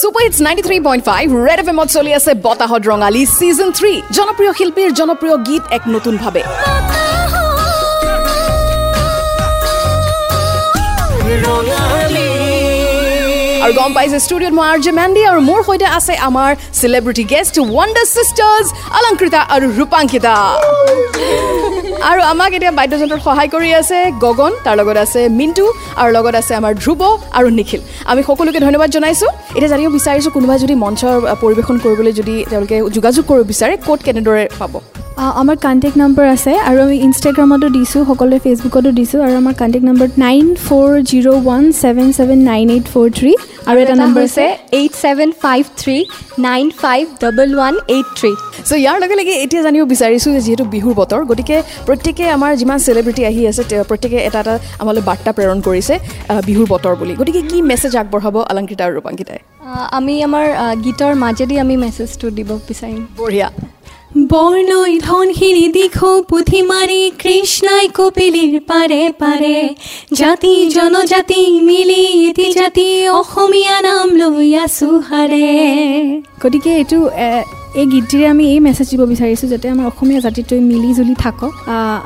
Super hits ninety three point five red F এমত চলি আছে বতাহত ৰঙালী ছিজন থ্ৰী জনপ্ৰিয় শিল্পীৰ জনপ্ৰিয় গীত এক নতুনভাৱে আৰু গম পাইছে ষ্টুডিঅ'ত মই আৰ জে মেণ্ডি আৰু মোৰ সৈতে আছে আমাৰ celebrity guest wonder sisters Alankrita আৰু ৰূপাংকিতা। আৰু আমাক এতিয়া বাদ্যযন্ত্ৰত সহায় কৰি আছে গগন তাৰ লগত আছে মিণ্টু আৰু লগত আছে আমাৰ ধ্ৰুৱ আৰু নিখিল। আমি সকলোকে ধন্যবাদ জনাইছোঁ। এতিয়া জানিব বিচাৰিছোঁ কোনোবাই যদি মঞ্চৰ পৰিৱেশন কৰিবলৈ যদি তেওঁলোকে যোগাযোগ কৰিব বিচাৰে ক'ত কেনেদৰে পাব? আমাৰ কণ্টেক্ট নম্বৰ আছে আৰু আমি ইনষ্টাগ্ৰামতো দিছোঁ সকলোৱে ফেচবুকতো দিছোঁ আৰু আমাৰ contact number nine four zero' one seven seven nine eight four three আৰু এটা নম্বৰ আছে eight seven five three nine five double one eight three চ' ইয়াৰ লগে লগে এতিয়া জানিব বিচাৰিছোঁ যে যিহেতু বিহুৰ বতৰ গতিকে প্ৰত্যেকে আমাৰ যিমান চেলিব্ৰিটি আহি আছে প্ৰত্যেকে এটা এটা আমালৈ বাৰ্তা প্ৰেৰণ কৰিছে বিহুৰ বতৰ বুলি। গতিকে কি মেছেজ আগবঢ়াব অলংকৃতা আৰু ৰূপাংকিতাই? আমি আমাৰ গীতৰ মাজেদি আমি মেছেজটো দিব বিচাৰিম। বঢ়িয়া। বৰ্ণই ধনশিৰি দিখো পুথি মাৰি কৃষ্ণই কপিলিৰ পাৰে পাৰে জাতি জনজাতি মিলি এটি জাতি অসমীয়া নাম লৈ আছো হাৰে গতিকে এইটো এই গীতটিৰে আমি এই মেছেজ দিব বিচাৰিছোঁ যাতে আমাৰ অসমীয়া জাতিটোৱে মিলি জুলি থাকক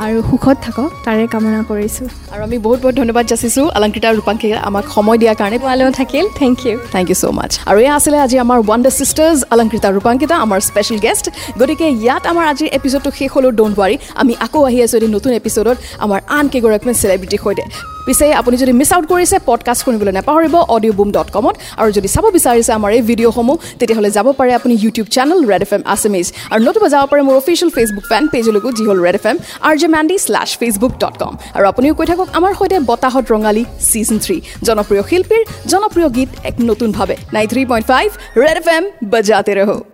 আৰু সুখত থাকক। তাৰে কামনা কৰিছোঁ। আৰু আমি বহুত বহুত ধন্যবাদ যাচিছোঁ অলংকৃতা ৰূপাংকিতা আমাক সময় দিয়াৰ কাৰণে। তোমালৈও থাকিল। Thank you thank you so' much আৰু এয়া আছিলে আজি আমাৰ ওৱান দ্য ছিষ্টাৰ্ছ অলংকৃতা ৰূপাংকিতা আমাৰ স্পেচিয়েল গেষ্ট গতিকে ইয়াত আমাৰ আজিৰ এপিছডটো শেষ হ'লেও ডোণ্ট ৱাৰি আমি আকৌ আহি আছোঁ এদিন নতুন এপিছডত আমাৰ আন কেইগৰাকীমান চেলিব্ৰিটিৰ সৈতে। পিছে আপুনি যদি মিছ আউট কৰিছে পডকাষ্ট শুনিবলৈ নাপাহৰিব অডিঅ' বুম ডট কমত আৰু যদি চাব বিচাৰিছে আমাৰ এই ভিডিঅ'সমূহ তেতিয়াহ'লে যাব পাৰে আপুনি YouTube channel red F M Assamese আৰু নতুবা যাব পাৰে মোৰ অফিচিয়েল ফেচবুক ফেন পেজলৈকো যি হ'ল red F M R J Mendy slash Facebook dot com আৰু আপুনিও কৈ থাকক আমাৰ সৈতে বতাহত ৰঙালী ছিজন থ্ৰী জনপ্ৰিয় শিল্পীৰ জনপ্ৰিয় গীত এক নতুনভাৱে nine three point five red F M বজাতে ৰহ।